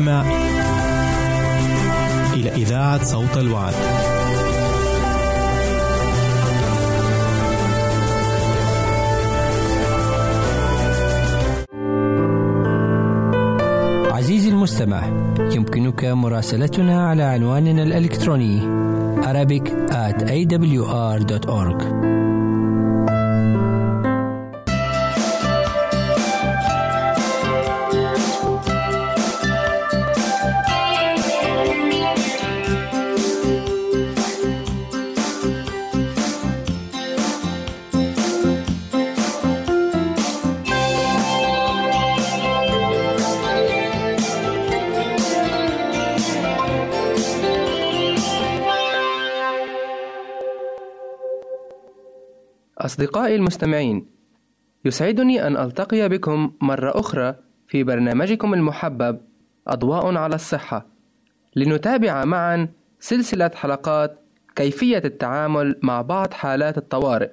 تستمع إلى إذاعة صوت الوعد. عزيزي المستمع يمكنك مراسلتنا على عنواننا الإلكتروني أصدقائي المستمعين، يسعدني أن ألتقي بكم مرة أخرى في برنامجكم المحبب أضواء على الصحة، لنتابع معا سلسلة حلقات كيفية التعامل مع بعض حالات الطوارئ.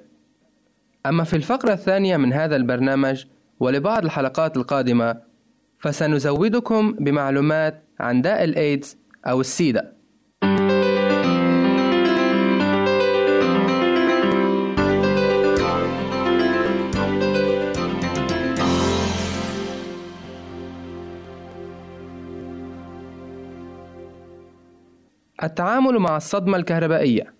أما في الفقرة الثانية من هذا البرنامج ولبعض الحلقات القادمة، فسنزودكم بمعلومات عن داء الإيدز أو السيدا. التعامل مع الصدمة الكهربائية.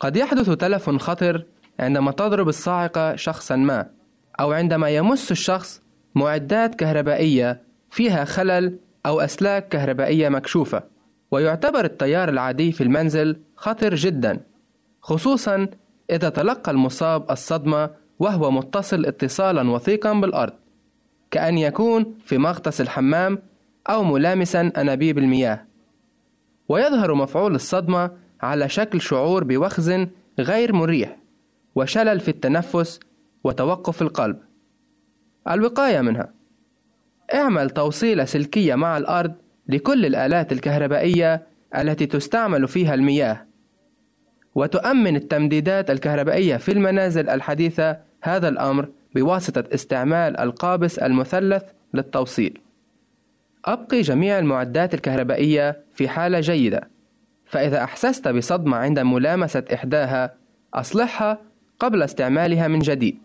قد يحدث تلف خطر عندما تضرب الصاعقة شخصا ما أو عندما يمس الشخص معدات كهربائية فيها خلل أو أسلاك كهربائية مكشوفة. ويعتبر التيار العادي في المنزل خطر جدا خصوصا إذا تلقى المصاب الصدمة وهو متصل اتصالا وثيقا بالأرض. كأن يكون في مغطس الحمام أو ملامسا أنابيب المياه. ويظهر مفعول الصدمة على شكل شعور بوخز غير مريح وشلل في التنفس وتوقف القلب. الوقاية منها اعمل توصيلة سلكية مع الأرض لكل الآلات الكهربائية التي تستعمل فيها المياه وتؤمن التمديدات الكهربائية في المنازل الحديثة هذا الأمر بواسطة استعمال القابس المثلث للتوصيل. أبقي جميع المعدات الكهربائية في حالة جيدة فإذا أحسست بصدمة عند ملامسة إحداها أصلحها قبل استعمالها من جديد.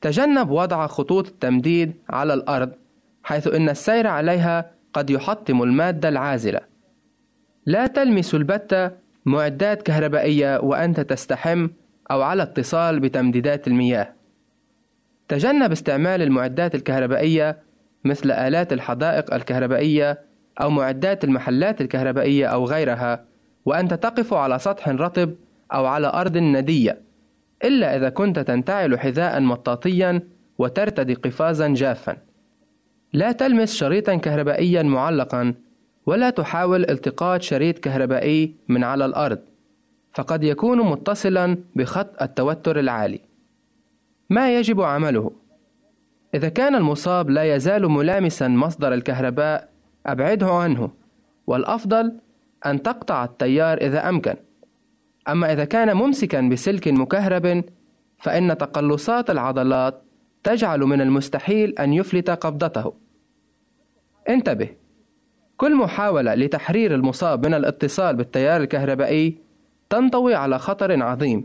تجنب وضع خطوط التمديد على الأرض حيث إن السير عليها قد يحطم المادة العازلة. لا تلمس البتة معدات كهربائية وأنت تستحم أو على اتصال بتمديدات المياه. تجنب استعمال المعدات الكهربائية مثل آلات الحدائق الكهربائية أو معدات المحلات الكهربائية أو غيرها وأنت تقف على سطح رطب أو على أرض ندية إلا إذا كنت تنتعل حذاء مطاطيا وترتدي قفازا جافا. لا تلمس شريطا كهربائيا معلقا ولا تحاول التقاط شريط كهربائي من على الأرض فقد يكون متصلا بخط التوتر العالي. ما يجب عمله؟ إذا كان المصاب لا يزال ملامسا مصدر الكهرباء أبعده عنه. والأفضل أن تقطع التيار إذا أمكن. أما إذا كان ممسكا بسلك مكهرب فإن تقلصات العضلات تجعل من المستحيل أن يفلت قبضته. انتبه. كل محاولة لتحرير المصاب من الاتصال بالتيار الكهربائي تنطوي على خطر عظيم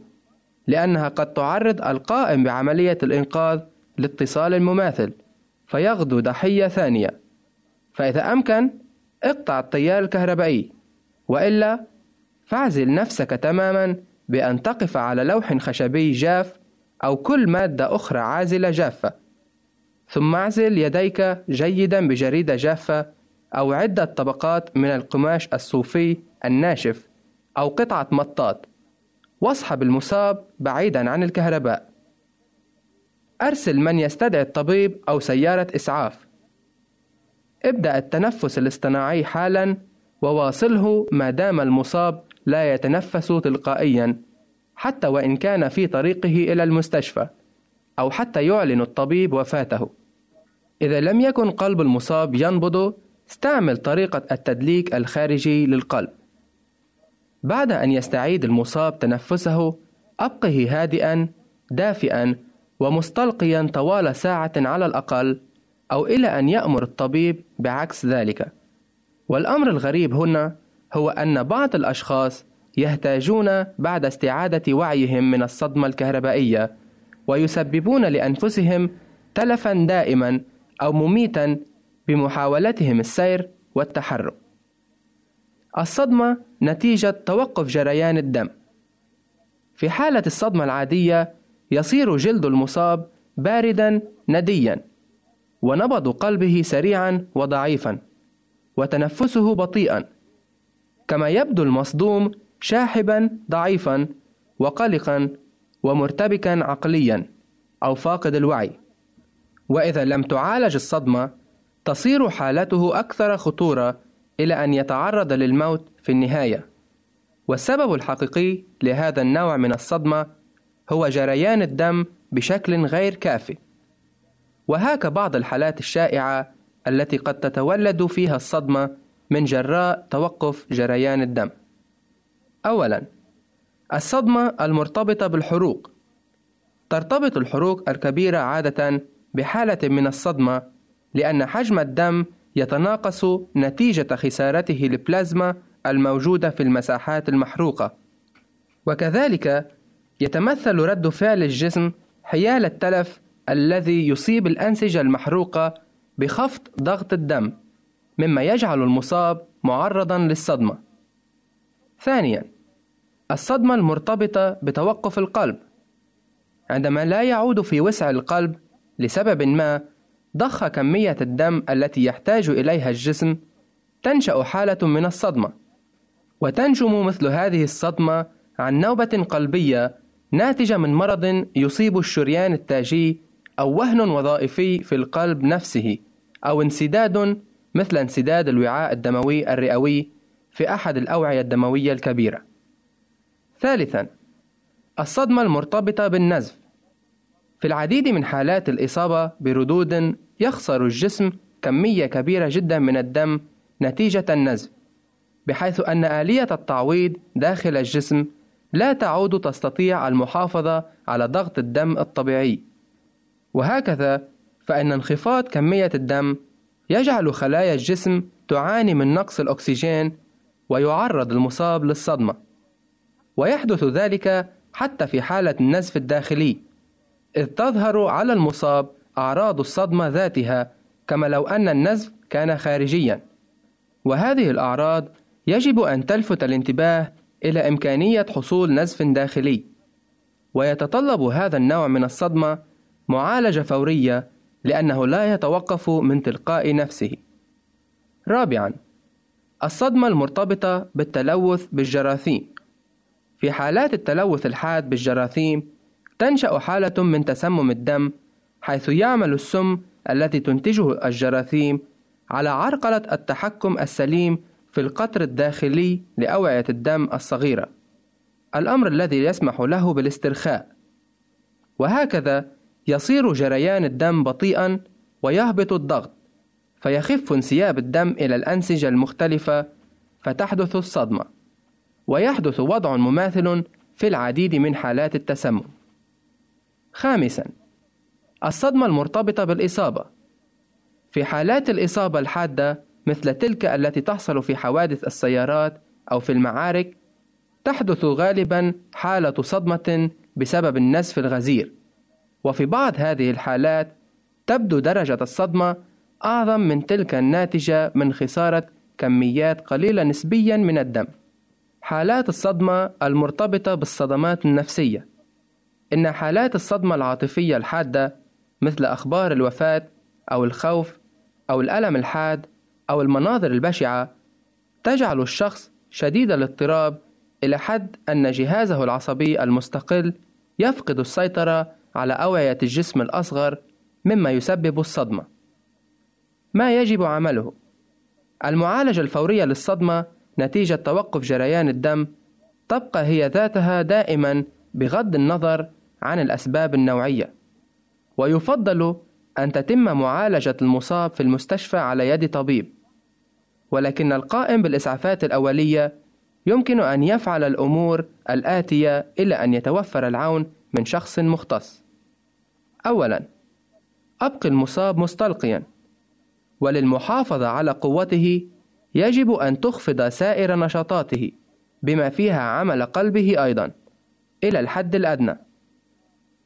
لأنها قد تعرض القائم بعملية الإنقاذ لاتصال مماثل فيغدو ضحية ثانية. فإذا أمكن اقطع التيار الكهربائي. وإلا فاعزل نفسك تماما بأن تقف على لوح خشبي جاف أو كل مادة أخرى عازلة جافة. ثم اعزل يديك جيدا بجريدة جافة أو عدة طبقات من القماش الصوفي الناشف أو قطعة مطاط. واصحب المصاب بعيدا عن الكهرباء. أرسل من يستدعي الطبيب أو سيارة إسعاف. ابدأ التنفس الاصطناعي حالا وواصله ما دام المصاب لا يتنفس تلقائيا حتى وإن كان في طريقه إلى المستشفى أو حتى يعلن الطبيب وفاته. إذا لم يكن قلب المصاب ينبض استعمل طريقة التدليك الخارجي للقلب. بعد أن يستعيد المصاب تنفسه أبقه هادئا دافئا ومستلقيا طوال ساعة على الأقل أو إلى أن يأمر الطبيب بعكس ذلك والأمر الغريب هنا هو أن بعض الأشخاص يحتاجون بعد استعادة وعيهم من الصدمة الكهربائية ويسببون لأنفسهم تلفا دائما أو مميتا بمحاولتهم السير والتحرك. الصدمة نتيجة توقف جريان الدم. في حالة الصدمة العادية يصير جلد المصاب باردا نديا ونبض قلبه سريعا وضعيفا وتنفسه بطيئا كما يبدو المصدوم شاحبا ضعيفا وقلقا ومرتبكا عقليا أو فاقد الوعي. وإذا لم تعالج الصدمة تصير حالته أكثر خطورة إلى أن يتعرض للموت في النهاية. والسبب الحقيقي لهذا النوع من الصدمة هو جريان الدم بشكل غير كافي. وهاك بعض الحالات الشائعة التي قد تتولد فيها الصدمة من جراء توقف جريان الدم. أولا الصدمة المرتبطة بالحروق. ترتبط الحروق الكبيرة عادة بحالة من الصدمة لأن حجم الدم يتناقص نتيجة خسارته للبلازما الموجودة في المساحات المحروقة. وكذلك يتمثل رد فعل الجسم حيال التلف الذي يصيب الأنسجة المحروقة بخفض ضغط الدم مما يجعل المصاب معرضا للصدمة. ثانيا الصدمة المرتبطة بتوقف القلب. عندما لا يعود في وسع القلب لسبب ما ضخ كمية الدم التي يحتاج إليها الجسم تنشأ حالة من الصدمة. وتنجم مثل هذه الصدمة عن نوبة قلبية ناتجة من مرض يصيب الشريان التاجي أو وهن وظائفي في القلب نفسه أو انسداد مثل انسداد الوعاء الدموي الرئوي في أحد الأوعية الدموية الكبيرة. ثالثا الصدمة المرتبطة بالنزف في العديد من حالات الإصابة بردود يخسر الجسم كمية كبيرة جدا من الدم نتيجة النزف بحيث أن آلية التعويض داخل الجسم لا تعود تستطيع المحافظة على ضغط الدم الطبيعي. وهكذا فإن انخفاض كمية الدم يجعل خلايا الجسم تعاني من نقص الأكسجين ويعرض المصاب للصدمة. ويحدث ذلك حتى في حالة النزف الداخلي إذ تظهر على المصاب أعراض الصدمة ذاتها كما لو أن النزف كان خارجيا. وهذه الأعراض يجب أن تلفت الانتباه إلى إمكانية حصول نزف داخلي ويتطلب هذا النوع من الصدمة معالجة فورية لأنه لا يتوقف من تلقاء نفسه. رابعًا: الصدمة المرتبطة بالتلوث بالجراثيم. في حالات التلوث الحاد بالجراثيم، تنشأ حالة من تسمم الدم، حيث يعمل السم التي تنتجه الجراثيم على عرقلة التحكم السليم في القطر الداخلي لأوعية الدم الصغيرة، الأمر الذي يسمح له بالاسترخاء. وهكذا يصير جريان الدم بطيئا ويهبط الضغط فيخف انسياب الدم إلى الأنسجة المختلفة فتحدث الصدمة. ويحدث وضع مماثل في العديد من حالات التسمم. خامسا الصدمة المرتبطة بالإصابة. في حالات الإصابة الحادة مثل تلك التي تحصل في حوادث السيارات أو في المعارك تحدث غالبا حالة صدمة بسبب النزف الغزير وفي بعض هذه الحالات تبدو درجة الصدمة أعظم من تلك الناتجة من خسارة كميات قليلة نسبيا من الدم. حالات الصدمة المرتبطة بالصدمات النفسية إن حالات الصدمة العاطفية الحادة مثل أخبار الوفاة أو الخوف أو الألم الحاد أو المناظر البشعة تجعل الشخص شديد الاضطراب إلى حد أن جهازه العصبي المستقل يفقد السيطرة على أوعية الجسم الأصغر مما يسبب الصدمة. ما يجب عمله؟ المعالجة الفورية للصدمة نتيجة توقف جريان الدم تبقى هي ذاتها دائما بغض النظر عن الأسباب النوعية. ويفضل أن تتم معالجة المصاب في المستشفى على يد طبيب. ولكن القائم بالإسعافات الأولية يمكن أن يفعل الأمور الآتية إلى أن يتوفر العون من شخص مختص. أولا أبقي المصاب مستلقيا. وللمحافظة على قوته يجب أن تخفض سائر نشاطاته بما فيها عمل قلبه أيضا إلى الحد الأدنى.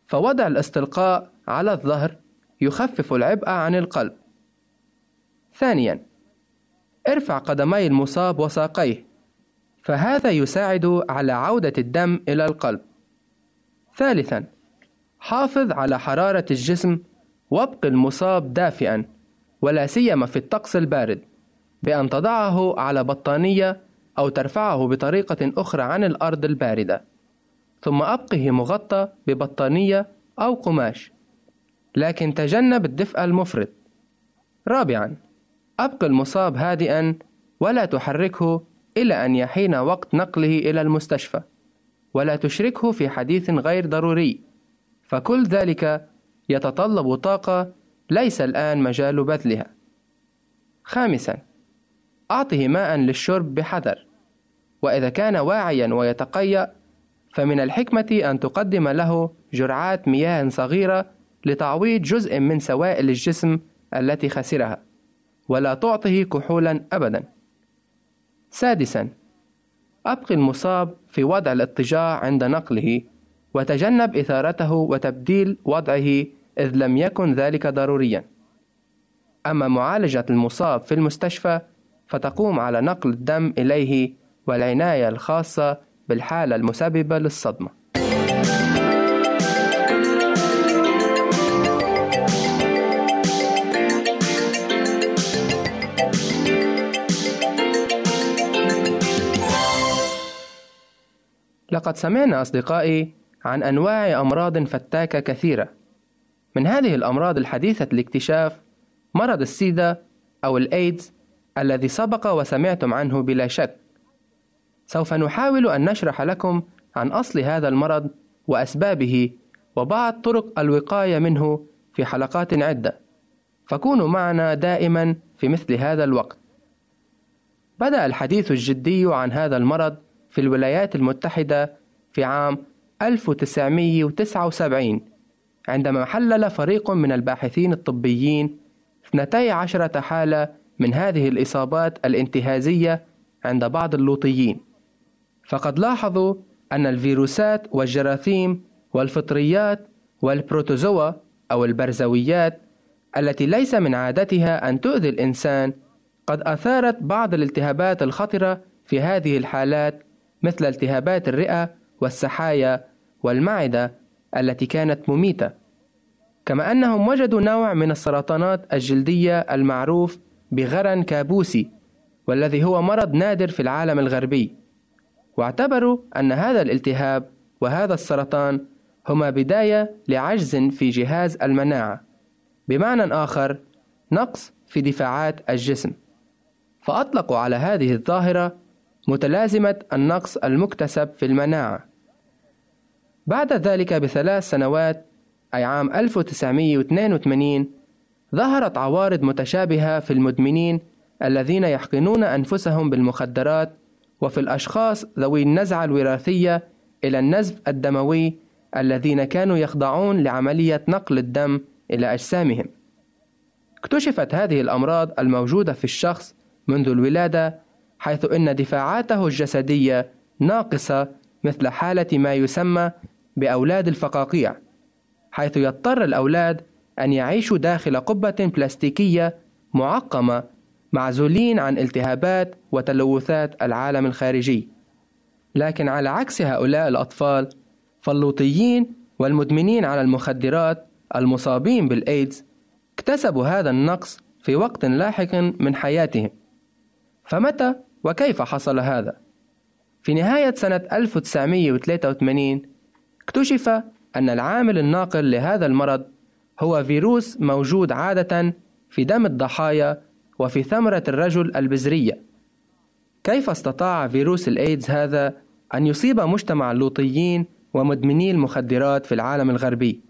فوضع الاستلقاء على الظهر يخفف العبء عن القلب. ثانيا ارفع قدمي المصاب وساقيه فهذا يساعد على عودة الدم إلى القلب. ثالثا حافظ على حرارة الجسم وابق المصاب دافئا ولا سيما في الطقس البارد بأن تضعه على بطانية أو ترفعه بطريقة أخرى عن الأرض الباردة. ثم أبقه مغطى ببطانية أو قماش. لكن تجنب الدفء المفرط. رابعا أبق المصاب هادئا ولا تحركه إلى أن يحين وقت نقله إلى المستشفى ولا تشركه في حديث غير ضروري. فكل ذلك يتطلب طاقة ليس الآن مجال بذلها. خامسا أعطه ماء للشرب بحذر. وإذا كان واعيا ويتقيأ فمن الحكمة أن تقدم له جرعات مياه صغيرة لتعويض جزء من سوائل الجسم التي خسرها. ولا تعطه كحولا أبدا. سادسا أبقي المصاب في وضع الاضطجاع عند نقله وتجنب إثارته وتبديل وضعه إذ لم يكن ذلك ضروريا. أما معالجة المصاب في المستشفى فتقوم على نقل الدم إليه والعناية الخاصة بالحالة المسببة للصدمة. لقد سمعنا أصدقائي عن أنواع أمراض فتاكة كثيرة. من هذه الأمراض الحديثة الاكتشاف مرض السيدا أو الإيدز الذي سبق وسمعتم عنه بلا شك. سوف نحاول أن نشرح لكم عن أصل هذا المرض وأسبابه وبعض طرق الوقاية منه في حلقات عدة. فكونوا معنا دائما في مثل هذا الوقت. بدأ الحديث الجدي عن هذا المرض في الولايات المتحدة في عام 1979 عندما حلل فريق من الباحثين الطبيين 12 حالة من هذه الإصابات الانتهازية عند بعض اللوطيين. فقد لاحظوا أن الفيروسات والجراثيم والفطريات والبروتوزوا أو البرزويات التي ليس من عادتها أن تؤذي الإنسان قد أثارت بعض الالتهابات الخطرة في هذه الحالات مثل التهابات الرئة والسحايا والمعدة التي كانت مميتة. كما أنهم وجدوا نوع من السرطانات الجلدية المعروف بغرن كابوسي والذي هو مرض نادر في العالم الغربي. واعتبروا أن هذا الالتهاب وهذا السرطان هما بداية لعجز في جهاز المناعة. بمعنى آخر نقص في دفاعات الجسم. فأطلقوا على هذه الظاهرة متلازمة النقص المكتسب في المناعة بعد ذلك بثلاث سنوات أي عام 1982 ظهرت عوارض متشابهة في المدمنين الذين يحقنون أنفسهم بالمخدرات وفي الأشخاص ذوي النزعة الوراثية إلى النزف الدموي الذين كانوا يخضعون لعملية نقل الدم إلى أجسامهم. اكتشفت هذه الأمراض الموجودة في الشخص منذ الولادة حيث أن دفاعاته الجسدية ناقصة مثل حالة ما يسمى بأولاد الفقاقيع، حيث يضطر الأولاد أن يعيشوا داخل قبة بلاستيكية معقمة معزولين عن التهابات وتلوثات العالم الخارجي. لكن على عكس هؤلاء الأطفال فاللوطيين والمدمنين على المخدرات المصابين بالإيدز اكتسبوا هذا النقص في وقت لاحق من حياتهم. فمتى وكيف حصل هذا؟ في نهاية سنة 1983 اكتشف أن العامل الناقل لهذا المرض هو فيروس موجود عادة في دم الضحايا وفي ثمرة الرجل البذرية كيف استطاع فيروس الإيدز هذا أن يصيب مجتمع اللوطيين ومدمني المخدرات في العالم الغربي؟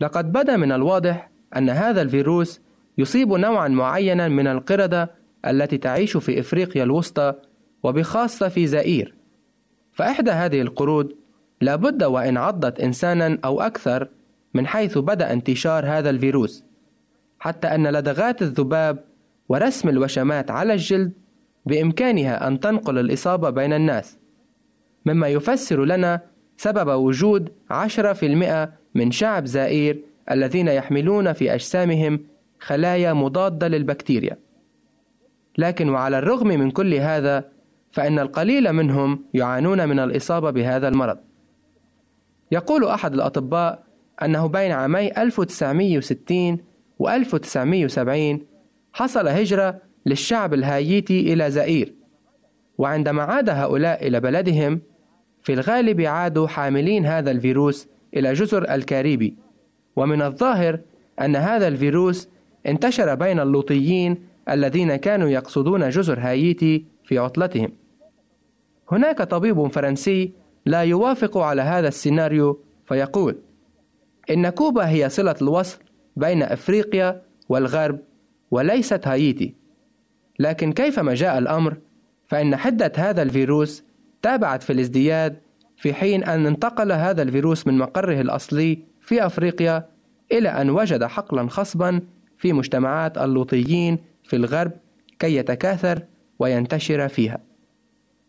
لقد بدا من الواضح أن هذا الفيروس يصيب نوعا معينا من القردة التي تعيش في إفريقيا الوسطى وبخاصة في زائير. فإحدى هذه القرود لابد وإن عضت إنسانا أو أكثر من حيث بدأ انتشار هذا الفيروس حتى أن لدغات الذباب ورسم الوشمات على الجلد بإمكانها أن تنقل الإصابة بين الناس مما يفسر لنا سبب وجود 10% من شعب زائير الذين يحملون في أجسامهم خلايا مضادة للبكتيريا. لكن وعلى الرغم من كل هذا فإن القليل منهم يعانون من الإصابة بهذا المرض. يقول أحد الأطباء أنه بين عامي 1960 و 1970 حصل هجرة للشعب الهايتي إلى زئير وعندما عاد هؤلاء إلى بلدهم في الغالب عادوا حاملين هذا الفيروس إلى جزر الكاريبي. ومن الظاهر أن هذا الفيروس انتشر بين اللوطيين الذين كانوا يقصدون جزر هايتي في عطلتهم. هناك طبيب فرنسي لا يوافق على هذا السيناريو فيقول إن كوبا هي صلة الوصل بين أفريقيا والغرب وليست هايتي. لكن كيفما جاء الأمر فإن حدة هذا الفيروس تابعت في الازدياد في حين أن انتقل هذا الفيروس من مقره الأصلي في أفريقيا إلى أن وجد حقلا خصبا في مجتمعات اللوطيين في الغرب كي يتكاثر وينتشر فيها.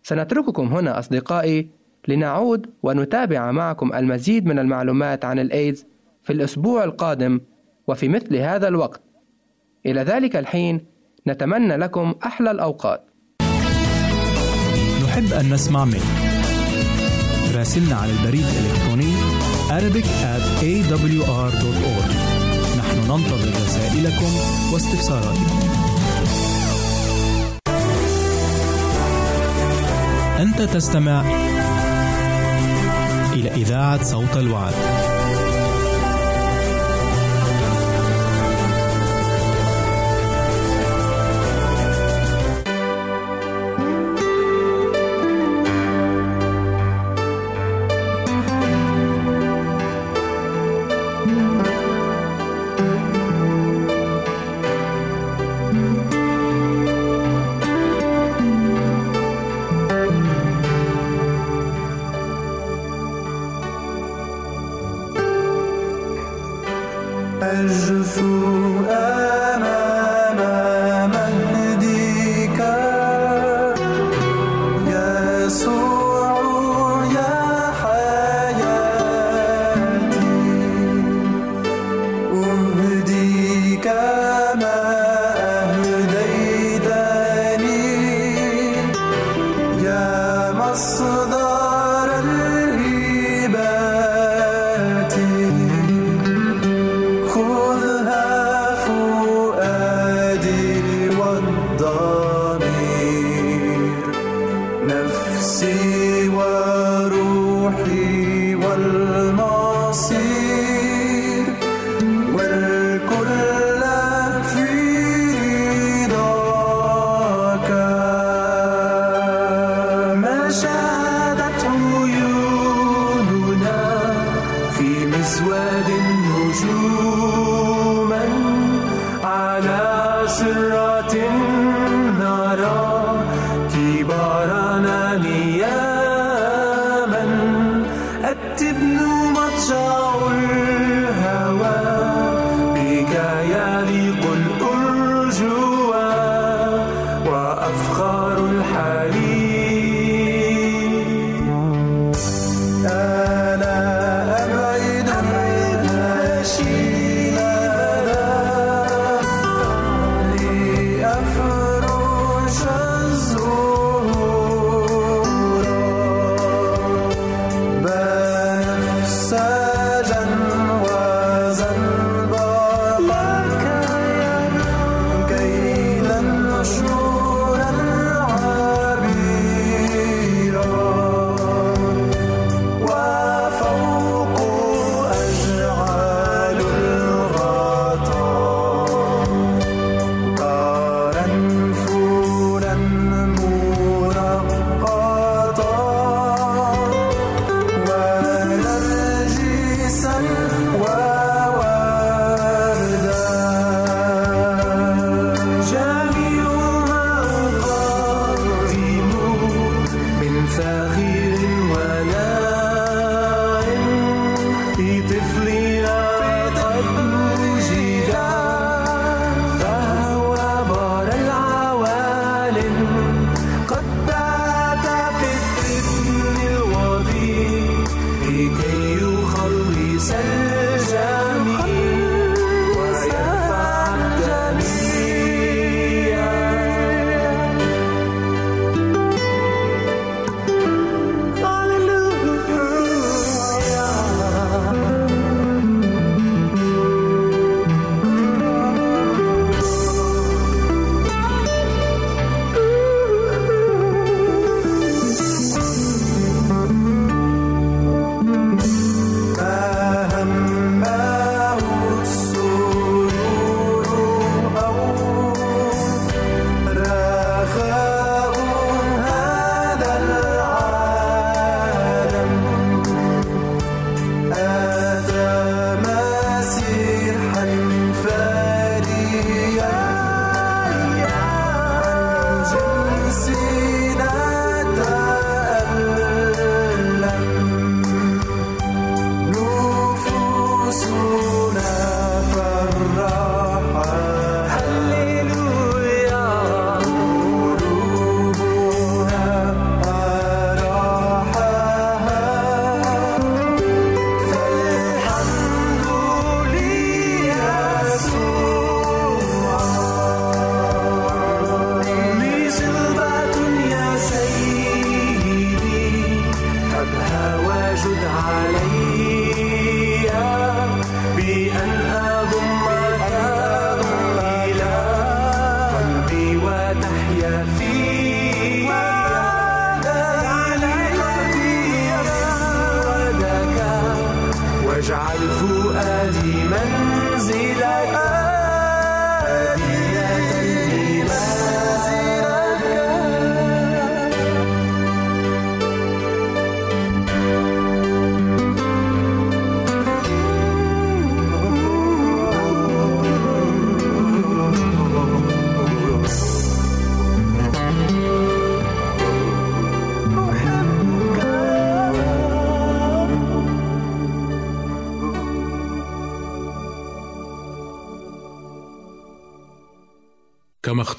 سنترككم هنا أصدقائي لنعود ونتابع معكم المزيد من المعلومات عن الإيدز في الأسبوع القادم وفي مثل هذا الوقت. إلى ذلك الحين نتمنى لكم أحلى الأوقات. نحب أن نسمع منك. راسلنا على البريد الإلكتروني Arabic at awr.org نحن ننتظر رسائلكم واستفساراتكم أنت تستمع إلى إذاعة صوت الوعد.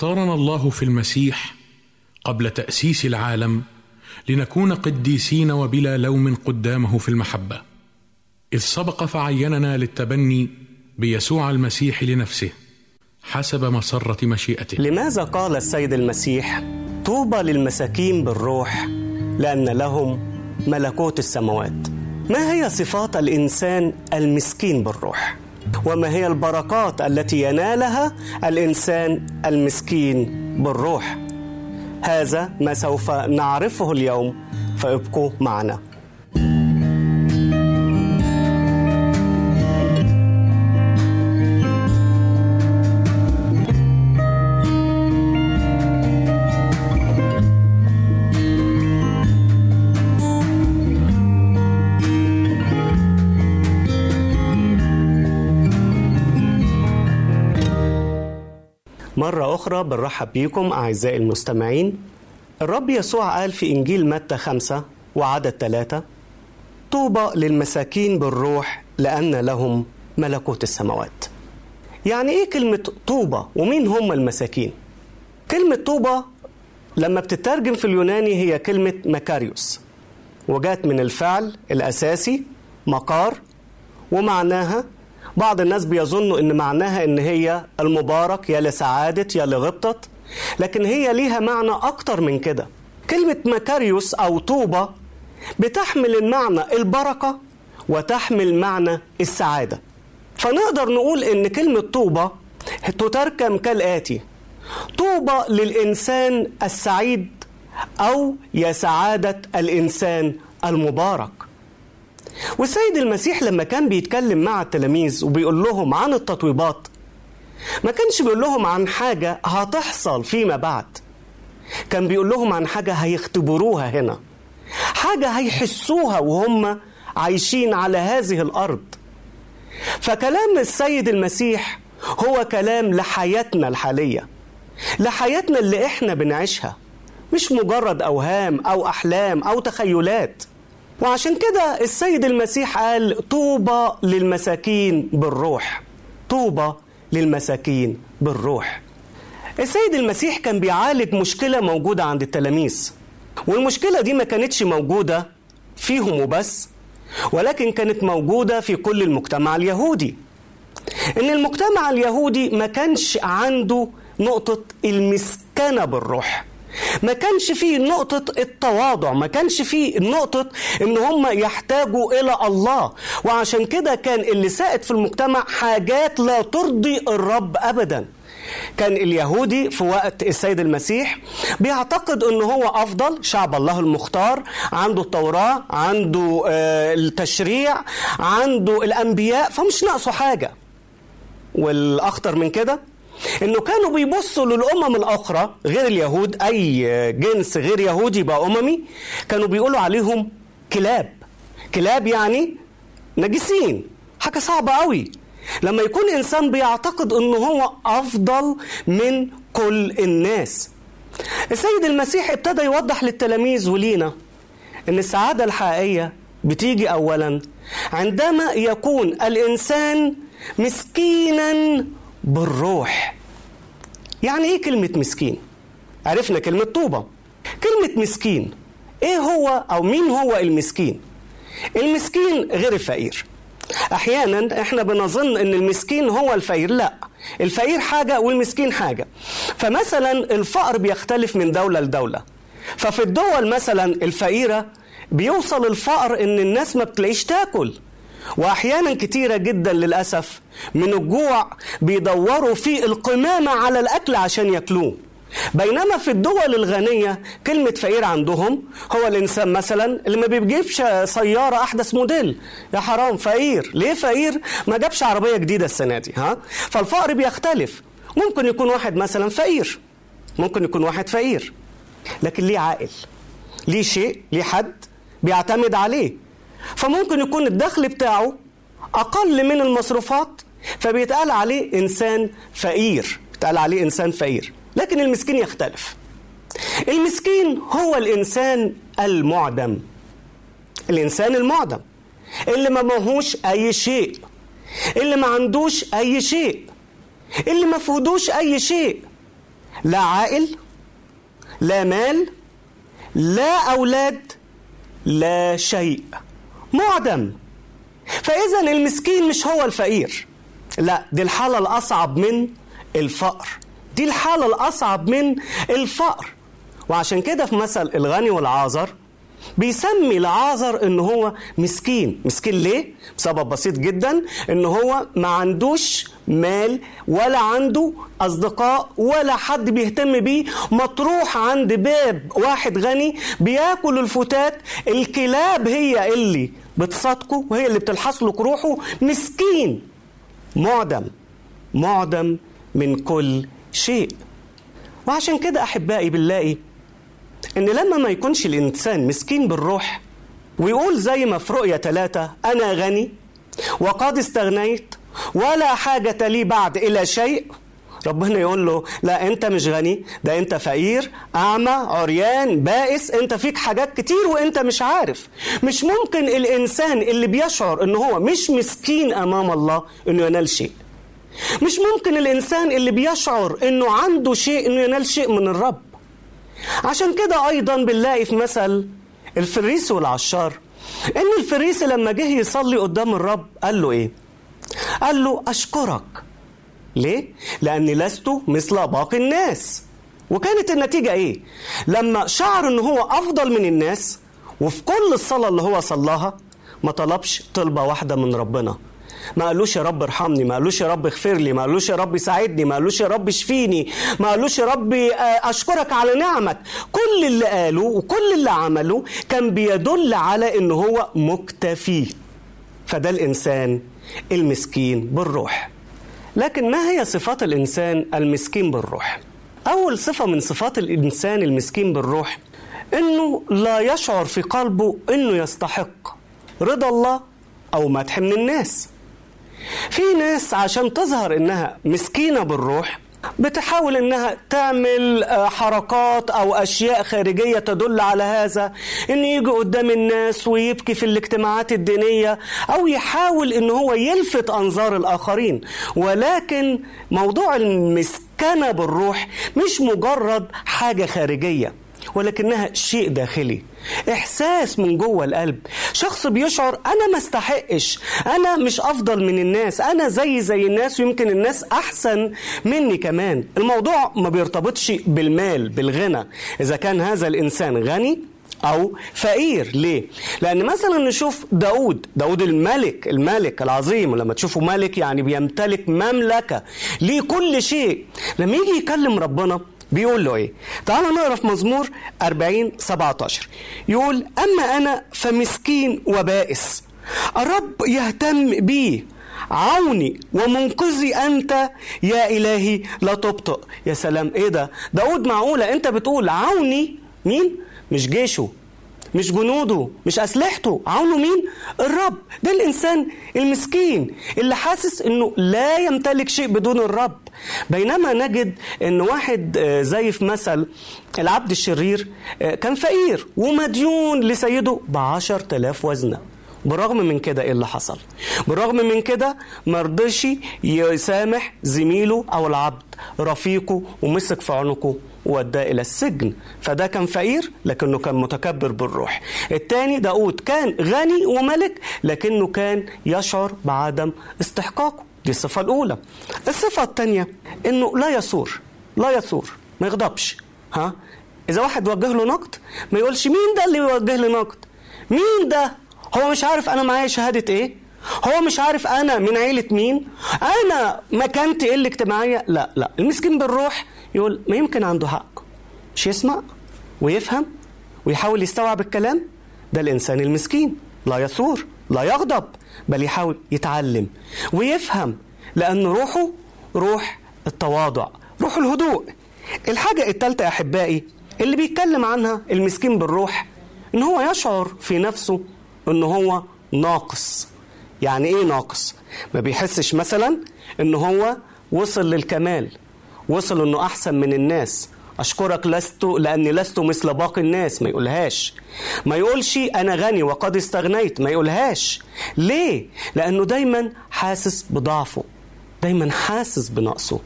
اختارنا الله في المسيح قبل تأسيس العالم لنكون قديسين وبلا لوم قدامه في المحبة. إذ سبق فعيننا للتبني بيسوع المسيح لنفسه حسب مسرة مشيئته. لماذا قال السيد المسيح طوبى للمساكين بالروح؟ لأن لهم ملكوت السماوات. ما هي صفات الإنسان المسكين بالروح؟ وما هي البركات التي ينالها الإنسان المسكين بالروح؟ هذا ما سوف نعرفه اليوم فابقوا معنا. مرة أخرى بنرحب بيكم أعزائي المستمعين. الرب يسوع قال في إنجيل متى خمسة وعدد ثلاثة طوبى للمساكين بالروح لأن لهم ملكوت السماوات. يعني إيه كلمة طوبى ومين هم المساكين؟ كلمة طوبى لما بتترجم في اليوناني هي كلمة مكاريوس وجات من الفعل الأساسي مقار ومعناها بعض الناس بيظنوا إن معناها إن هي المبارك يا لسعادة يا لغبطة لكن هي ليها معنى أكتر من كده. كلمة مكاريوس أو طوبة بتحمل المعنى البركة وتحمل معنى السعادة. فنقدر نقول إن كلمة طوبة تتركم كالآتي. طوبى للإنسان السعيد أو يا سعادة الإنسان المبارك. والسيد المسيح لما كان بيتكلم مع التلاميذ وبيقول لهم عن التطويبات ما كانش بيقول لهم عن حاجة هتحصل فيما بعد. كان بيقول لهم عن حاجة هيختبروها هنا. حاجة هيحسوها وهم عايشين على هذه الأرض. فكلام السيد المسيح هو كلام لحياتنا الحالية لحياتنا اللي إحنا بنعيشها مش مجرد أوهام أو أحلام أو تخيلات. وعشان كده السيد المسيح قال طوبى للمساكين بالروح. طوبى للمساكين بالروح. السيد المسيح كان بيعالج مشكلة موجودة عند التلاميذ. والمشكلة دي ما كانتش موجودة فيهم وبس ولكن كانت موجودة في كل المجتمع اليهودي. إن المجتمع اليهودي ما كانش عنده نقطة المسكنة بالروح. ما كانش فيه نقطة التواضع ما كانش فيه نقطة إن هم يحتاجوا إلى الله. وعشان كده كان اللي سائد في المجتمع حاجات لا ترضي الرب ابدا. كان اليهودي في وقت السيد المسيح بيعتقد انه هو أفضل شعب الله المختار عنده التوراة عنده آه التشريع عنده الأنبياء فمش ناقصه حاجة. والأخطر من كده إنه كانوا بيبصوا للأمم الأخرى غير اليهود أي جنس غير يهودي يبقى أممي كانوا بيقولوا عليهم كلاب. كلاب يعني نجسين. حاجة صعبة قوي لما يكون إنسان بيعتقد انه هو أفضل من كل الناس. السيد المسيح ابتدى يوضح للتلاميذ ولينا إن السعادة الحقيقية بتيجي اولا عندما يكون الإنسان مسكينا بالروح. يعني إيه كلمة مسكين؟ عرفنا كلمة طوبة. كلمة مسكين إيه هو أو مين هو المسكين؟ المسكين غير الفقير. أحيانا إحنا بنظن إن المسكين هو الفقير. لا الفقير حاجة والمسكين حاجة. فمثلا الفقر بيختلف من دولة لدولة. ففي الدول مثلا الفقيرة بيوصل الفقر إن الناس ما بتلاقيش تاكل. وأحيانا كتيرة جدا للأسف من الجوع بيدوروا في القمامة على الأكل عشان ياكلوه. بينما في الدول الغنية كلمة فقير عندهم هو الإنسان مثلا اللي ما بيجيبش سيارة أحدث موديل. يا حرام فقير. ليه فقير؟ ما جابش عربية جديدة السنة دي ها؟ فالفقر بيختلف. ممكن يكون واحد مثلا فقير. ممكن يكون واحد فقير. لكن ليه عائل ليه شيء؟ ليه حد بيعتمد عليه؟ فممكن يكون الدخل بتاعه أقل من المصروفات فبيتقال عليه إنسان فقير بيتقال عليه إنسان فقير لكن المسكين يختلف. المسكين هو الإنسان المعدم. الإنسان المعدم اللي ما ماهوش أي شيء اللي ما عندوش أي شيء اللي ما فهدوش أي شيء لا عائل لا مال لا أولاد لا شيء. معدم. فإذا المسكين مش هو الفقير. لا دي الحالة الأصعب من الفقر. دي الحالة الأصعب من الفقر. وعشان كده في مثل الغني والعازر بيسمي العازر إن هو مسكين. مسكين ليه؟ بسبب بسيط جدا إن هو ما عندوش مال ولا عنده أصدقاء ولا حد بيهتم بيه. مطروح عند باب واحد غني بياكل الفتات. الكلاب هي اللي بتصادقه وهي اللي بتلحس له روحه مسكين. معدم. معدم من كل شيء. وعشان كده أحبائي بنلاقي إن لما ما يكونش الإنسان مسكين بالروح ويقول زي ما في رؤية ثلاثة أنا غني وقد استغنيت ولا حاجة لي بعد إلى شيء ربنا يقول له لا أنت مش غني ده أنت فقير أعمى عريان بائس أنت فيك حاجات كتير وأنت مش عارف. مش ممكن الإنسان اللي بيشعر إن هو مش مسكين أمام الله إنه ينال شيء. مش ممكن الإنسان اللي بيشعر إنه عنده شيء إنه ينال شيء من الرب. عشان كده أيضا بنلاقي في مثل الفريس والعشار. إن الفريس لما جه يصلي قدام الرب قال له إيه؟ قال له أشكرك. ليه؟ لأني لست مثل باقي الناس. وكانت النتيجة إيه؟ لما شعر إن هو أفضل من الناس وفي كل الصلاة اللي هو صلاها ما طلبش طلبة واحدة من ربنا. ما قالوش يا رب ارحمني ما قالوش يا رب اغفر لي ما قالوش يا رب ساعدني ما قالوش يا رب اشفيني ما قالوش يا رب اشكرك على نعمك. كل اللي قاله وكل اللي عمله كان بيدل على ان هو مكتفي. فده الإنسان المسكين بالروح. لكن ما هي صفات الإنسان المسكين بالروح؟ أول صفة من صفات الإنسان المسكين بالروح إنه لا يشعر في قلبه إنه يستحق رضا الله أو مدح من الناس. في ناس عشان تظهر إنها مسكينة بالروح بتحاول إنها تعمل حركات أو أشياء خارجية تدل على هذا إن يجي قدام الناس ويبكي في الاجتماعات الدينية أو يحاول إن هو يلفت أنظار الآخرين. ولكن موضوع المسكنة بالروح مش مجرد حاجة خارجية. ولكنها شيء داخلي. إحساس من جوه القلب. شخص بيشعر أنا ما استحقش. أنا مش أفضل من الناس. أنا زي زي الناس ويمكن الناس أحسن مني كمان. الموضوع ما بيرتبطش بالمال بالغنى. إذا كان هذا الإنسان غني أو فقير ليه؟ لأن مثلا نشوف داود داود الملك الملك العظيم. ولما تشوفوا ملك يعني بيمتلك مملكة ليه كل شيء. لما يجي يكلم ربنا بيقول له إيه؟ تعالوا نقرا في مزمور 40 17 يقول أما أنا فمسكين وبائس الرب يهتم بي. عوني ومنقذي أنت. يا إلهي لا تبطئ. يا سلام إيه ده؟ داود معقولة؟ أنت بتقول عوني مين؟ مش جيشه مش جنوده مش أسلحته. عونه مين؟ الرب. ده الإنسان المسكين اللي حاسس إنه لا يمتلك شيء بدون الرب. بينما نجد إن واحد زي في مثل العبد الشرير كان فقير ومديون لسيده بعشر تلاف وزنة. بالرغم من كده إيه اللي حصل؟ بالرغم من كده مرضيش يسامح زميله أو العبد رفيقه ومسك في عنقه ووداه إلى السجن. فده كان فقير لكنه كان متكبر بالروح. الثاني داود كان غني وملك لكنه كان يشعر بعدم استحقاقه. دي الصفة الأولى. الصفة الثانية إنه لا يثور لا يثور ما يغضبش ها؟ إذا واحد وجه له نقد ما يقولش مين ده اللي يوجه لي نقد؟ مين ده؟ هو مش عارف أنا معايا شهادة إيه؟ هو مش عارف أنا من عيلة مين؟ أنا مكانتي إيه الاجتماعيه لا لا. المسكين بالروح يقول ما يمكن عنده حق. مش يسمع ويفهم ويحاول يستوعب الكلام؟ ده الإنسان المسكين لا يثور لا يغضب بل يحاول يتعلم ويفهم لأن روحه روح التواضع روح الهدوء. الحاجة التالتة أحبائي اللي بيتكلم عنها المسكين بالروح إن هو يشعر في نفسه إن هو ناقص. يعني إيه ناقص؟ ما بيحسش مثلا إن هو وصل للكمال وصل إنه أحسن من الناس. أشكرك لست لأني لست مثل باقي الناس ما يقولهاش. ما يقولش أنا غني وقد استغنيت ما يقولهاش. ليه؟ لأنه دايما حاسس بضعفه دايما حاسس بنقصه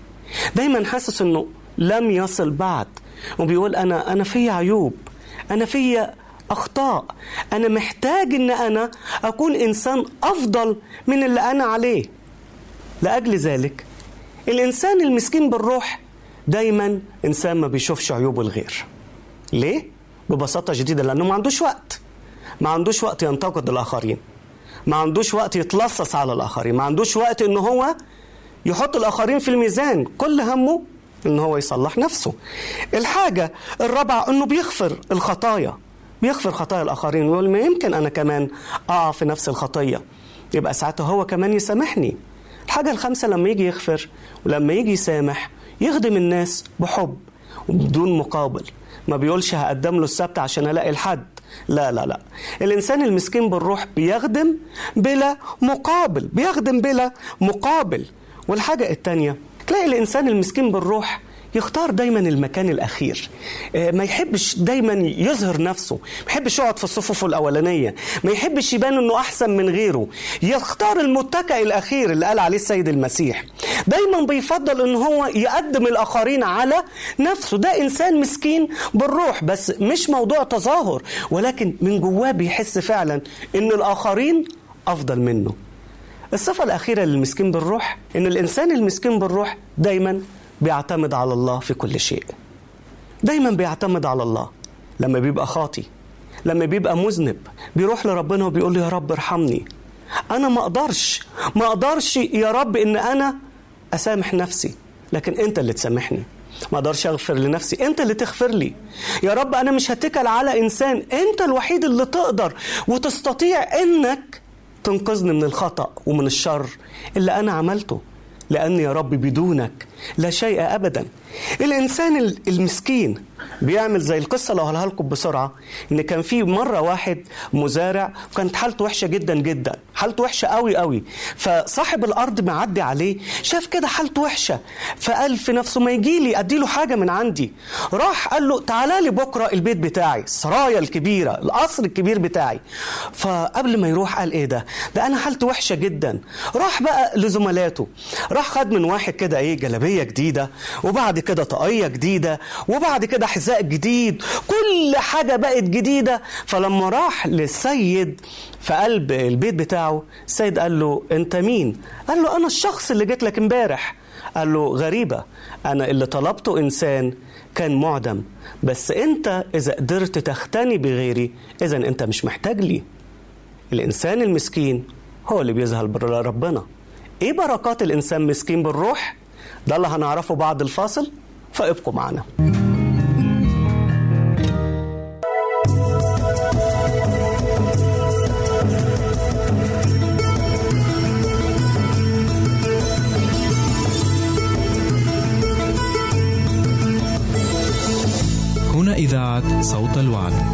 دايما حاسس إنه لم يصل بعد. وبيقول أنا أنا في عيوب أنا في أخطاء. أنا محتاج إن أنا أكون إنسان أفضل من اللي أنا عليه. لأجل ذلك الإنسان المسكين بالروح دايما إنسان ما بيشوفش عيوب الغير. ليه؟ ببساطة شديدة لأنه ما عندوش وقت. ما عندوش وقت ينتقد الآخرين. ما عندوش وقت يتلصص على الآخرين. ما عندوش وقت إن هو يحط الآخرين في الميزان. كل همه إن هو يصلح نفسه. الحاجة الرابعة إنه بيغفر الخطايا. بيغفر خطايا الآخرين. ويقول ما يمكن أنا كمان أقع في نفس الخطية. يبقى ساعتها هو كمان يسامحني. الحاجة الخامسة لما يجي يغفر ولما يجي يسامح يخدم الناس بحب وبدون مقابل. ما بيقولش هقدم له السبت عشان ألاقي الحد. لا لا لا. الإنسان المسكين بالروح بيخدم بلا مقابل بيخدم بلا مقابل. والحاجة التانية تلاقي الإنسان المسكين بالروح يختار دايما المكان الأخير. ما يحبش دايما يظهر نفسه. ما يحبش يقعد في الصفوف الأولانية. ما يحبش يبان أنه أحسن من غيره. يختار المتكئ الأخير اللي قال عليه السيد المسيح. دايما بيفضل أن هو يقدم الآخرين على نفسه. ده إنسان مسكين بالروح بس مش موضوع تظاهر. ولكن من جواه بيحس فعلا أن الآخرين أفضل منه. الصفة الأخيرة للمسكين بالروح إن الإنسان المسكين بالروح دايما بيعتمد على الله في كل شيء. دايما بيعتمد على الله. لما بيبقى خاطي لما بيبقى مذنب بيروح لربنا وبيقول له يا رب ارحمني. أنا ما أقدرش ما أقدرش يا رب إن أنا أسامح نفسي لكن أنت اللي تسامحني. ما أقدرش أغفر لنفسي أنت اللي تغفر لي. يا رب أنا مش هتكل على إنسان أنت الوحيد اللي تقدر وتستطيع إنك تنقذني من الخطأ ومن الشر اللي أنا عملته. لأن يا رب بدونك لا شيء أبدا. الإنسان المسكين بيعمل زي القصة اللي هقولها لكم بسرعة إن كان في مرة واحد مزارع وكانت حالته وحشة جدا جدا حالته وحشة قوي قوي فصاحب الأرض معدي عليه شاف كده حالته وحشة فقال في نفسه ما يجي لي أديله حاجة من عندي. راح قال له تعالى لي بكرة البيت بتاعي السرايا الكبيرة القصر الكبير بتاعي. فقبل ما يروح قال إيه ده؟ ده أنا حالتي وحشة جدا. راح بقى لزملاته راح خد من واحد كده إيه جلابية جديدة وبعد كده طاقية جديدة وبعد كده حذاء جديد كل حاجة بقت جديدة. فلما راح للسيد في قلب البيت بتاعه السيد قال له أنت مين؟ قال له أنا الشخص اللي جيت لك امبارح. قال له غريبة أنا اللي طلبته إنسان كان معدم. بس أنت إذا قدرت تختني بغيري إذا أنت مش محتاج لي. الإنسان المسكين هو اللي بيظهر ربنا. إيه بركات الإنسان مسكين بالروح؟ ده اللي هنعرفه بعد الفاصل فابقوا معنا. هنا إذاعة صوت الوعد.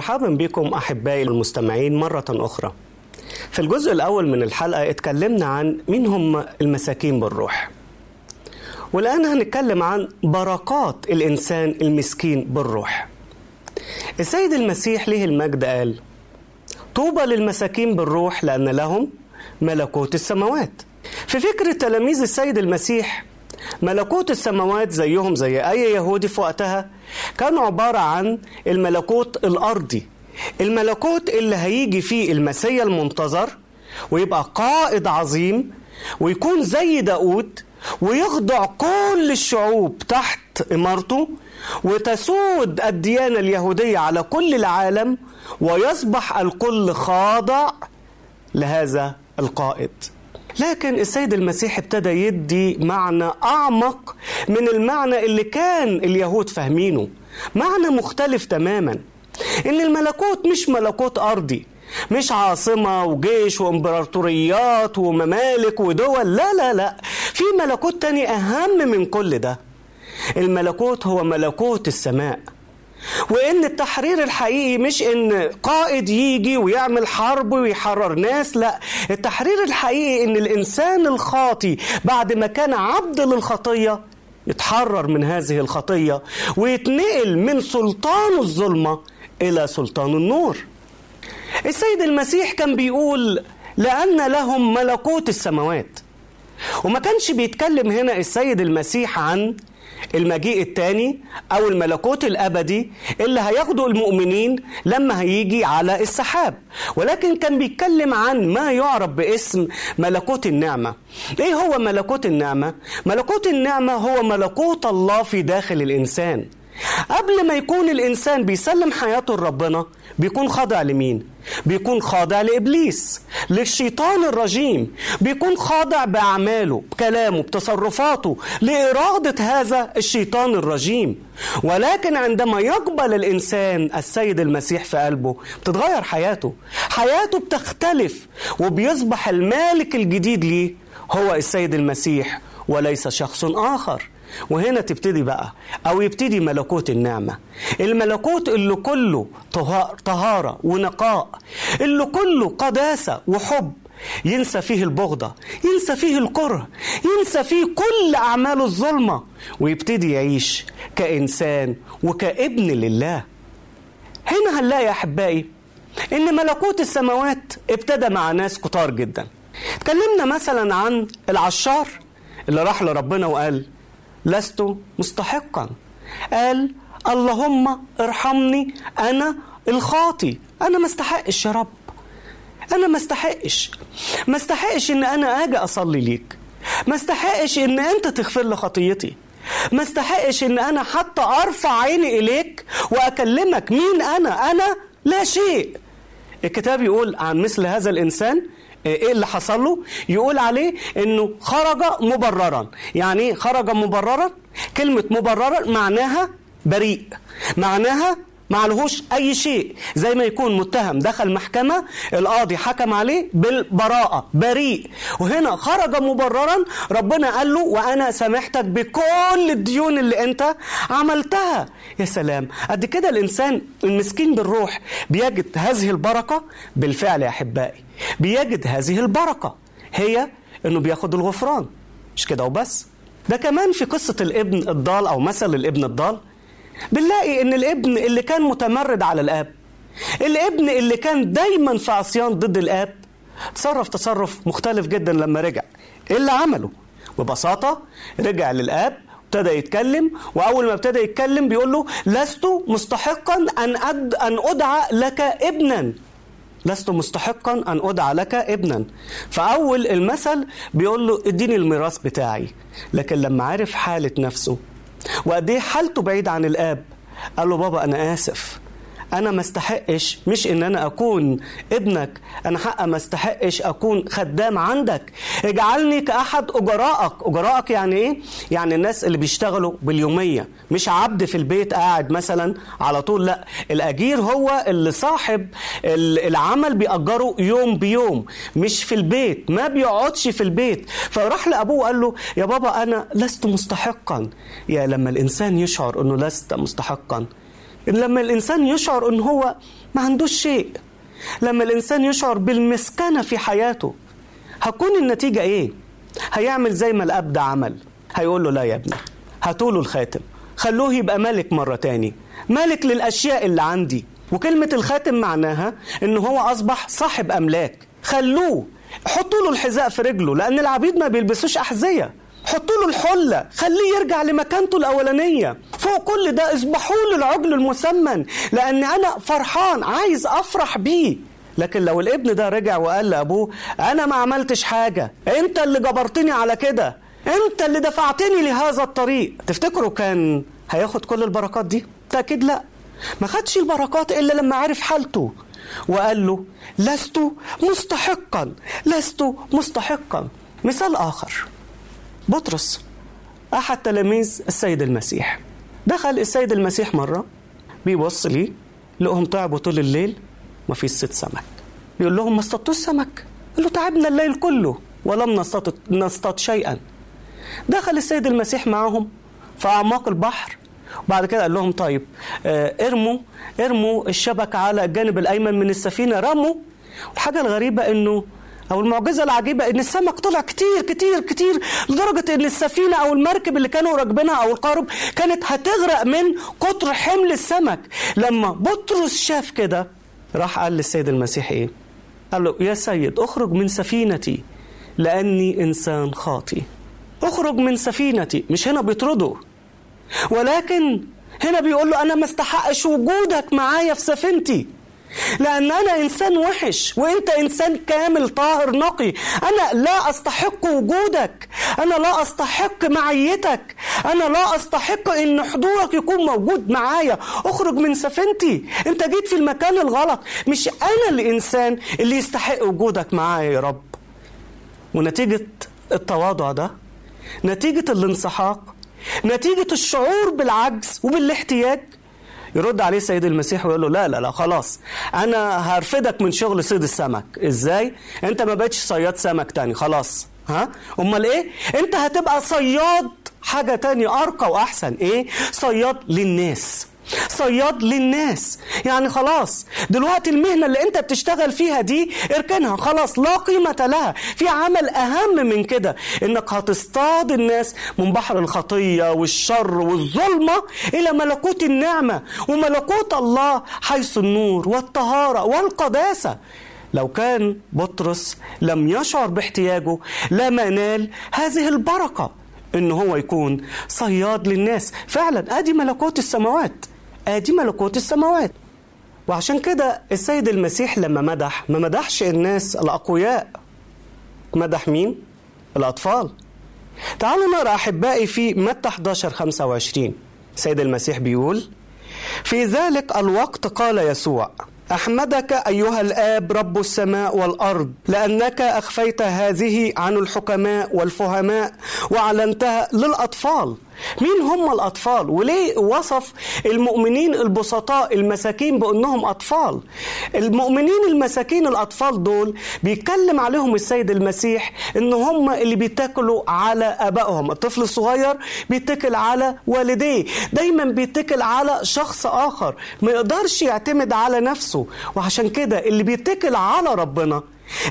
مرحبا بكم أحبائي المستمعين مرة أخرى. في الجزء الأول من الحلقة اتكلمنا عن مين هم المساكين بالروح. والآن هنتكلم عن بركات الإنسان المسكين بالروح. السيد المسيح له المجد قال طوبى للمساكين بالروح لأن لهم ملكوت السماوات. في فكر تلاميذ السيد المسيح ملكوت السماوات زيهم زي أي يهودي في وقتها كان عبارة عن الملكوت الأرضي. الملكوت اللي هيجي فيه المسيا المنتظر ويبقى قائد عظيم ويكون زي داود ويخضع كل الشعوب تحت إمارته وتسود الديانة اليهودية على كل العالم ويصبح الكل خاضع لهذا القائد. لكن السيد المسيح ابتدى يدي معنى أعمق من المعنى اللي كان اليهود فاهمينه. معنى مختلف تماما. إن الملكوت مش ملكوت أرضي مش عاصمة وجيش وإمبراطوريات وممالك ودول لا لا لا. في ملكوت تاني أهم من كل ده. الملكوت هو ملكوت السماء. وإن التحرير الحقيقي مش إن قائد يجي ويعمل حرب ويحرر ناس لا. التحرير الحقيقي إن الإنسان الخاطي بعد ما كان عبد للخطية يتحرر من هذه الخطية ويتنقل من سلطان الظلمة إلى سلطان النور. السيد المسيح كان بيقول لأن لهم ملكوت السماوات. وما كانش بيتكلم هنا السيد المسيح عن المجيء الثاني أو الملكوت الأبدي اللي هياخده المؤمنين لما هيجي على السحاب. ولكن كان بيتكلم عن ما يعرف باسم ملكوت النعمة. إيه هو ملكوت النعمة؟ ملكوت النعمة هو ملكوت الله في داخل الإنسان. قبل ما يكون الإنسان بيسلم حياته لربنا بيكون خاضع لمين؟ بيكون خاضع لإبليس للشيطان الرجيم بيكون خاضع بأعماله بكلامه بتصرفاته لإرادة هذا الشيطان الرجيم. ولكن عندما يقبل الإنسان السيد المسيح في قلبه بتتغير حياته. حياته بتختلف وبيصبح المالك الجديد ليه هو السيد المسيح وليس شخص آخر. وهنا تبتدي بقى أو يبتدي ملكوت النعمة. الملكوت اللي كله طهارة ونقاء اللي كله قداسة وحب. ينسى فيه البغضة ينسى فيه الكره ينسى فيه كل أعمال الظلمة ويبتدي يعيش كإنسان وكابن لله. هنا هنلاقي يا أحبائي إن ملكوت السماوات ابتدى مع ناس كتار جدا. اتكلمنا مثلا عن العشار اللي راح لربنا وقال لست مستحقا. قال اللهم ارحمني أنا الخاطي. أنا ما استحقش يا رب. أنا ما استحقش. ما استحقش إن أنا آجي أصلي ليك. ما استحقش إن أنت تغفر لي خطيتي. ما استحقش إن أنا حتى أرفع عيني إليك وأكلمك مين أنا. أنا لا شيء. الكتاب يقول عن مثل هذا الإنسان إيه اللي حصل له؟ يقول عليه إنه خرج مبررا. يعني خرج مبررا؟ كلمة مبررا معناها بريء. معناها معلهوش أي شيء. زي ما يكون متهم دخل محكمة القاضي حكم عليه بالبراءة بريء. وهنا خرج مبررا ربنا قال له وأنا سامحتك بكل الديون اللي أنت عملتها. يا سلام! قد كده الإنسان المسكين بالروح بيجد هذه البركة؟ بالفعل يا أحبائي بيجد هذه البركة. هي إنه بياخد الغفران. مش كده وبس؟ ده كمان في قصة الابن الضال أو مثل الابن الضال. بنلاقي إن الابن اللي كان متمرد على الآب الابن اللي كان دايما في عصيان ضد الآب تصرف تصرف مختلف جدا لما رجع. إيه اللي عمله؟ ببساطة رجع للآب ابتدى يتكلم وأول ما ابتدى يتكلم بيقول له لست مستحقا أن أد أن أدعى لك ابنا. لست مستحقا أن أدعى لك ابنا. فأول المثل بيقول له اديني الميراث بتاعي. لكن لما عرف حالة نفسه وقد إيه حالته بعيد عن الآب. قال له بابا أنا آسف. أنا ما استحقش مش إن أنا أكون ابنك أنا حق ما استحقش أكون خدام عندك. اجعلني كأحد اجرائك اجرائك يعني إيه؟ يعني الناس اللي بيشتغلوا باليومية. مش عبد في البيت قاعد مثلا على طول لأ. الأجير هو اللي صاحب العمل بيأجره يوم بيوم مش في البيت. ما بيقعدش في البيت. فراح لأبوه وقال له يا بابا أنا لست مستحقا. يا لما الإنسان يشعر إنه لست مستحقا لما الإنسان يشعر إن هو ما عندوش شيء لما الإنسان يشعر بالمسكنة في حياته هكون النتيجة إيه؟ هيعمل زي ما الأب ده عمل هيقول له لا يا ابني هاتوله الخاتم خلوه يبقى ملك مرة تاني ملك للأشياء اللي عندي وكلمة الخاتم معناها إن هو أصبح صاحب أملاك خلوه حطوا له الحذاء في رجله لأن العبيد ما بيلبسوش أحذية حطوا له الحلة خليه يرجع لمكانته الأولانية. فوق كل ده اذبحوا له العجل المسمن لأن أنا فرحان عايز أفرح بيه. لكن لو الابن ده رجع وقال لأبوه أنا ما عملتش حاجة. أنت اللي جبرتني على كده. أنت اللي دفعتني لهذا الطريق. تفتكروا كان هياخد كل البركات دي؟ تأكيد لا. ما خدش البركات إلا لما عرف حالته. وقال له لست مستحقا لست مستحقا. مثال آخر. بطرس أحد تلاميذ السيد المسيح. دخل السيد المسيح مرة بيبص ليه لقهم تعبوا طول الليل ما فيش ست سمك. بيقول لهم ما اصطادتوش سمك؟ قال له تعبنا الليل كله ولم نصطاد شيئا. دخل السيد المسيح معهم في أعماق البحر. وبعد كده قال لهم طيب آه ارموا ارموا الشبكة على الجانب الأيمن من السفينة رموا. الحاجة الغريبة إنه أو المعجزة العجيبة إن السمك طلع كتير كتير كتير لدرجة إن السفينة أو المركب اللي كانوا راكبينها أو القارب كانت هتغرق من كتر حمل السمك. لما بطرس شاف كده راح قال للسيد المسيح إيه؟ قال له يا سيد أخرج من سفينتي لأني إنسان خاطي أخرج من سفينتي. مش هنا بيطرده ولكن هنا بيقول له أنا ما استحقش وجودك معايا في سفينتي. لأن أنا إنسان وحش وأنت إنسان كامل طاهر نقي. أنا لا أستحق وجودك. أنا لا أستحق معيتك. أنا لا أستحق إن حضورك يكون موجود معايا. أخرج من سفينتي. أنت جيت في المكان الغلط. مش أنا الإنسان اللي يستحق وجودك معايا يا رب. ونتيجة التواضع ده نتيجة الانسحاق نتيجة الشعور بالعجز وبالاحتياج يرد عليه سيد المسيح ويقول له لا لا لا خلاص. أنا هرفدك من شغل صيد السمك. إزاي؟ أنت ما بقتش صياد سمك تاني خلاص. ها؟ أمال إيه؟ أنت هتبقى صياد حاجة تاني أرقى وأحسن. إيه؟ صياد للناس. صياد للناس. يعني خلاص دلوقتي المهنة اللي انت بتشتغل فيها دي اركنها. خلاص لا قيمة لها. في عمل أهم من كده إنك هتصطاد الناس من بحر الخطية والشر والظلمة إلى ملكوت النعمة. وملكوت الله حيث النور والطهارة والقداسة. لو كان بطرس لم يشعر باحتياجه لما نال هذه البركة إن هو يكون صياد للناس. فعلا أدي ملكوت السماوات. ادي ملكوت السماوات. وعشان كده السيد المسيح لما مدح ما مدحش الناس الأقوياء. مدح مين؟ الأطفال. تعالوا نقرأ أحبائي في متى 11 25 السيد المسيح بيقول في ذلك الوقت قال يسوع أحمدك أيها الآب رب السماء والأرض لأنك أخفيت هذه عن الحكماء والفهماء وأعلنتها للأطفال. مين هم الأطفال؟ وليه وصف المؤمنين البسطاء المساكين بأنهم أطفال؟ المؤمنين المساكين الأطفال دول بيتكلم عليهم السيد المسيح إن هم اللي بيتكلوا على آبائهم. الطفل الصغير بيتكل على والديه. دايما بيتكل على شخص آخر. ما يقدرش يعتمد على نفسه. وعشان كده اللي بيتكل على ربنا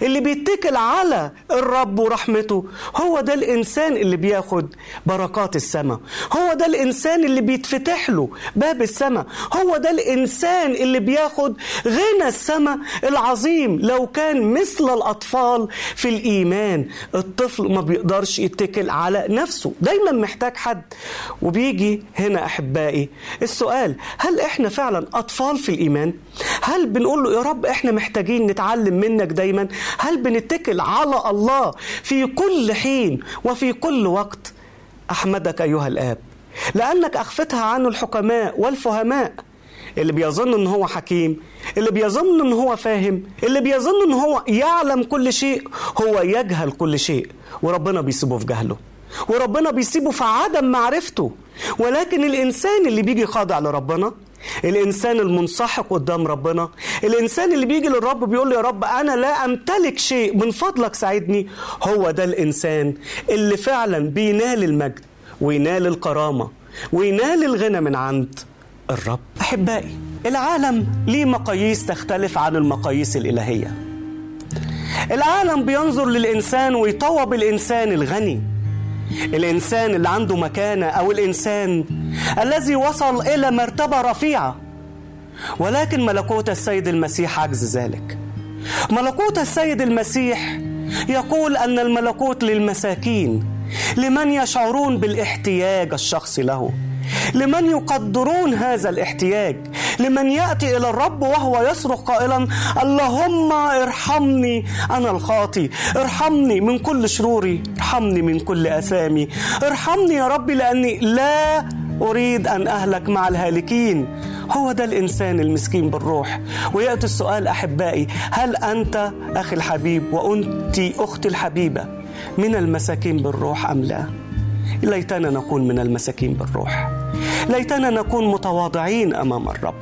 اللي بيتكل على الرب ورحمته هو ده الإنسان اللي بياخد بركات السماء هو ده الإنسان اللي بيتفتح له باب السماء هو ده الإنسان اللي بياخد غنى السماء العظيم لو كان مثل الأطفال في الإيمان. الطفل ما بيقدرش يتكل على نفسه دايما محتاج حد. وبيجي هنا أحبائي السؤال هل إحنا فعلا أطفال في الإيمان؟ هل بنقول له يا رب إحنا محتاجين نتعلم منك دايما؟ هل بنتكل على الله في كل حين وفي كل وقت؟ أحمدك أيها الآب لأنك أخفتها عن الحكماء والفهماء. اللي بيظن إن هو حكيم اللي بيظن إن هو فاهم اللي بيظن إن هو يعلم كل شيء هو يجهل كل شيء. وربنا بيسيبه في جهله وربنا بيسيبه في عدم معرفته. ولكن الإنسان اللي بيجي خاضع لربنا الإنسان المنسحق قدام ربنا. الإنسان اللي بيجي للرب بيقول له يا رب أنا لا أمتلك شيء من فضلك ساعدني. هو ده الإنسان اللي فعلا بينال المجد وينال الكرامة وينال الغنى من عند الرب. أحبائي العالم ليه مقاييس تختلف عن المقاييس الإلهية؟ العالم بينظر للإنسان ويطوب الإنسان الغني. الإنسان اللي عنده مكانة أو الإنسان الذي وصل إلى مرتبة رفيعة. ولكن ملكوت السيد المسيح عجز ذلك. ملكوت السيد المسيح يقول أن الملكوت للمساكين لمن يشعرون بالاحتياج الشخصي له لمن يقدرون هذا الاحتياج. لمن يأتي إلى الرب وهو يصرخ قائلا اللهم ارحمني أنا الخاطي. ارحمني من كل شروري. ارحمني من كل آثامي. ارحمني يا ربي لأني لا أريد أن أهلك مع الهالكين. هو ده الإنسان المسكين بالروح. ويأتي السؤال أحبائي هل أنت أخي الحبيب وأنت أختي الحبيبة من المساكين بالروح أم لا؟ ليتنا نكون من المساكين بالروح. ليتنا نكون متواضعين أمام الرب.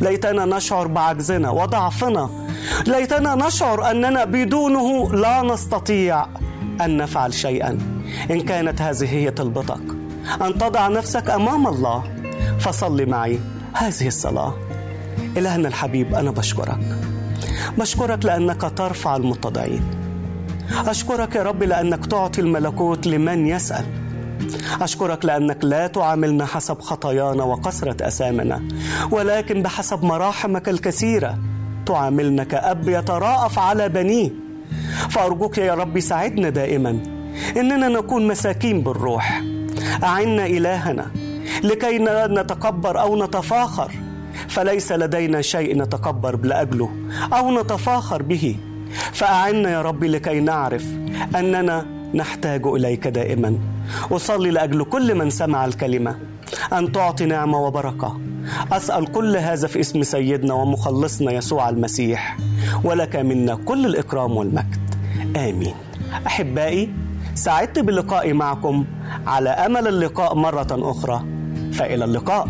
ليتنا نشعر بعجزنا وضعفنا. ليتنا نشعر أننا بدونه لا نستطيع أن نفعل شيئا. إن كانت هذه هي طلبتك. أن تضع نفسك أمام الله. فصل معي هذه الصلاة. إلهنا الحبيب أنا بشكرك. بشكرك لأنك ترفع المتضعين. أشكرك يا رب لأنك تعطي الملكوت لمن يسأل. أشكرك لأنك لا تعاملنا حسب خطايانا وكثرة أثامنا ولكن بحسب مراحمك الكثيرة تعاملنا كأب يتراءف على بنيه. فأرجوك يا رب ساعدنا دائما إننا نكون مساكين بالروح. أعنا إلهنا لكي لا نتكبر أو نتفاخر. فليس لدينا شيء نتكبر لأجله أو نتفاخر به. فأعنا يا رب لكي نعرف أننا نحتاج إليك دائما. أصلي لأجل كل من سمع الكلمة. أن تعطي نعمه وبركة. أسأل كل هذا في اسم سيدنا ومخلصنا يسوع المسيح. ولك منا كل الإكرام والمجد. آمين. أحبائي سعدت بلقائي معكم. على أمل اللقاء مرة أخرى. فإلى اللقاء.